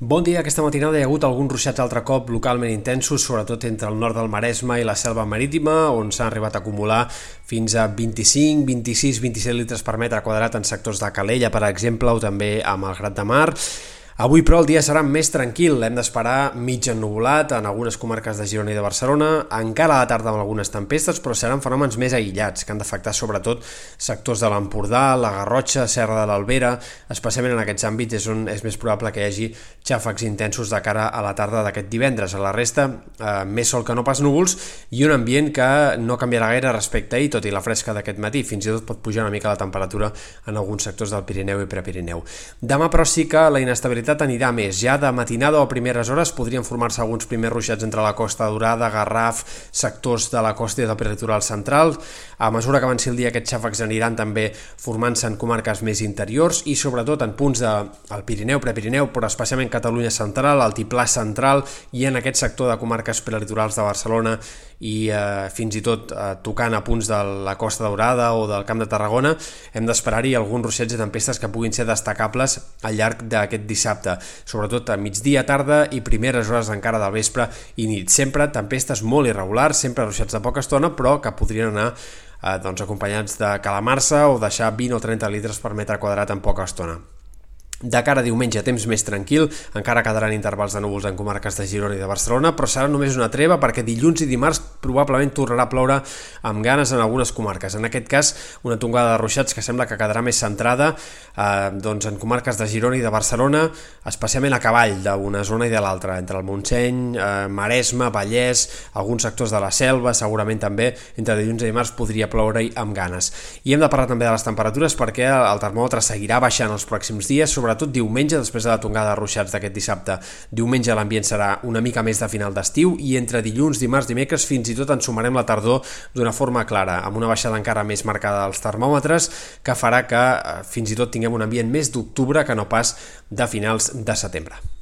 Bon dia. Aquesta matinada hi ha hagut alguns ruixats altre cop localment intensos, sobretot entre el nord del Maresme i la selva marítima, on s'han arribat a acumular fins a 25, 26, 27 litres per metre quadrat en sectors de Calella, per exemple, o també a Malgrat de Mar. Avui, però, el dia serà més tranquil. Hem d'esperar mig ennubulat en algunes comarques de Girona i de Barcelona, encara a la tarda amb algunes tempestes, però seran fenòmens més aïllats, que han d'afectar sobretot sectors de l'Empordà, la Garrotxa, Serra de l'Albera, especialment en aquests àmbits és on és més probable que hi hagi xàfecs intensos de cara a la tarda d'aquest divendres. A la resta, eh, més sol que no pas núvols i un ambient que no canviarà gaire respecte ahir, tot i la fresca d'aquest matí. Fins i tot pot pujar una mica la temperatura en alguns sectors del Pirineu i Prepirineu. Demà, però, sí que la inestabilitat anirà més. Ja de matinada o a primeres hores podrien formar-se alguns primers ruixats entre la costa Dorada, Garraf, sectors de la costa i del peritoral central. A mesura que avanci el dia aquests xàfecs aniran també formant-se en comarques més interiors i sobretot en punts del de, Pirineu, Prepirineu, però especialment Catalunya central, Altiplà central i en aquest sector de comarques prelitorals de Barcelona i eh, fins i tot eh, tocant a punts de la Costa Daurada o del Camp de Tarragona, hem d'esperar-hi alguns ruixets de tempestes que puguin ser destacables al llarg d'aquest dissabte, sobretot a migdia, tarda i primeres hores encara del vespre i nit. Sempre tempestes molt irregulars, sempre ruixats de poca estona, però que podrien anar eh, doncs, acompanyats de calamarsa o deixar 20 o 30 litres per metre quadrat en poca estona. De cara a diumenge, temps més tranquil, encara quedaran intervals de núvols en comarques de Girona i de Barcelona, però serà només una treva perquè dilluns i dimarts probablement tornarà a ploure amb ganes en algunes comarques. En aquest cas, una tongada de ruixats que sembla que quedarà més centrada eh, doncs en comarques de Girona i de Barcelona, especialment a cavall d'una zona i de l'altra, entre el Montseny, eh, Maresme, Vallès, alguns sectors de la selva, segurament també entre dilluns i dimarts podria ploure-hi amb ganes. I hem de parlar també de les temperatures perquè el termòmetre seguirà baixant els pròxims dies, sobre sobretot diumenge, després de la tongada de ruixats d'aquest dissabte. Diumenge l'ambient serà una mica més de final d'estiu i entre dilluns, dimarts, dimecres fins i tot ens sumarem la tardor d'una forma clara, amb una baixada encara més marcada dels termòmetres que farà que eh, fins i tot tinguem un ambient més d'octubre que no pas de finals de setembre.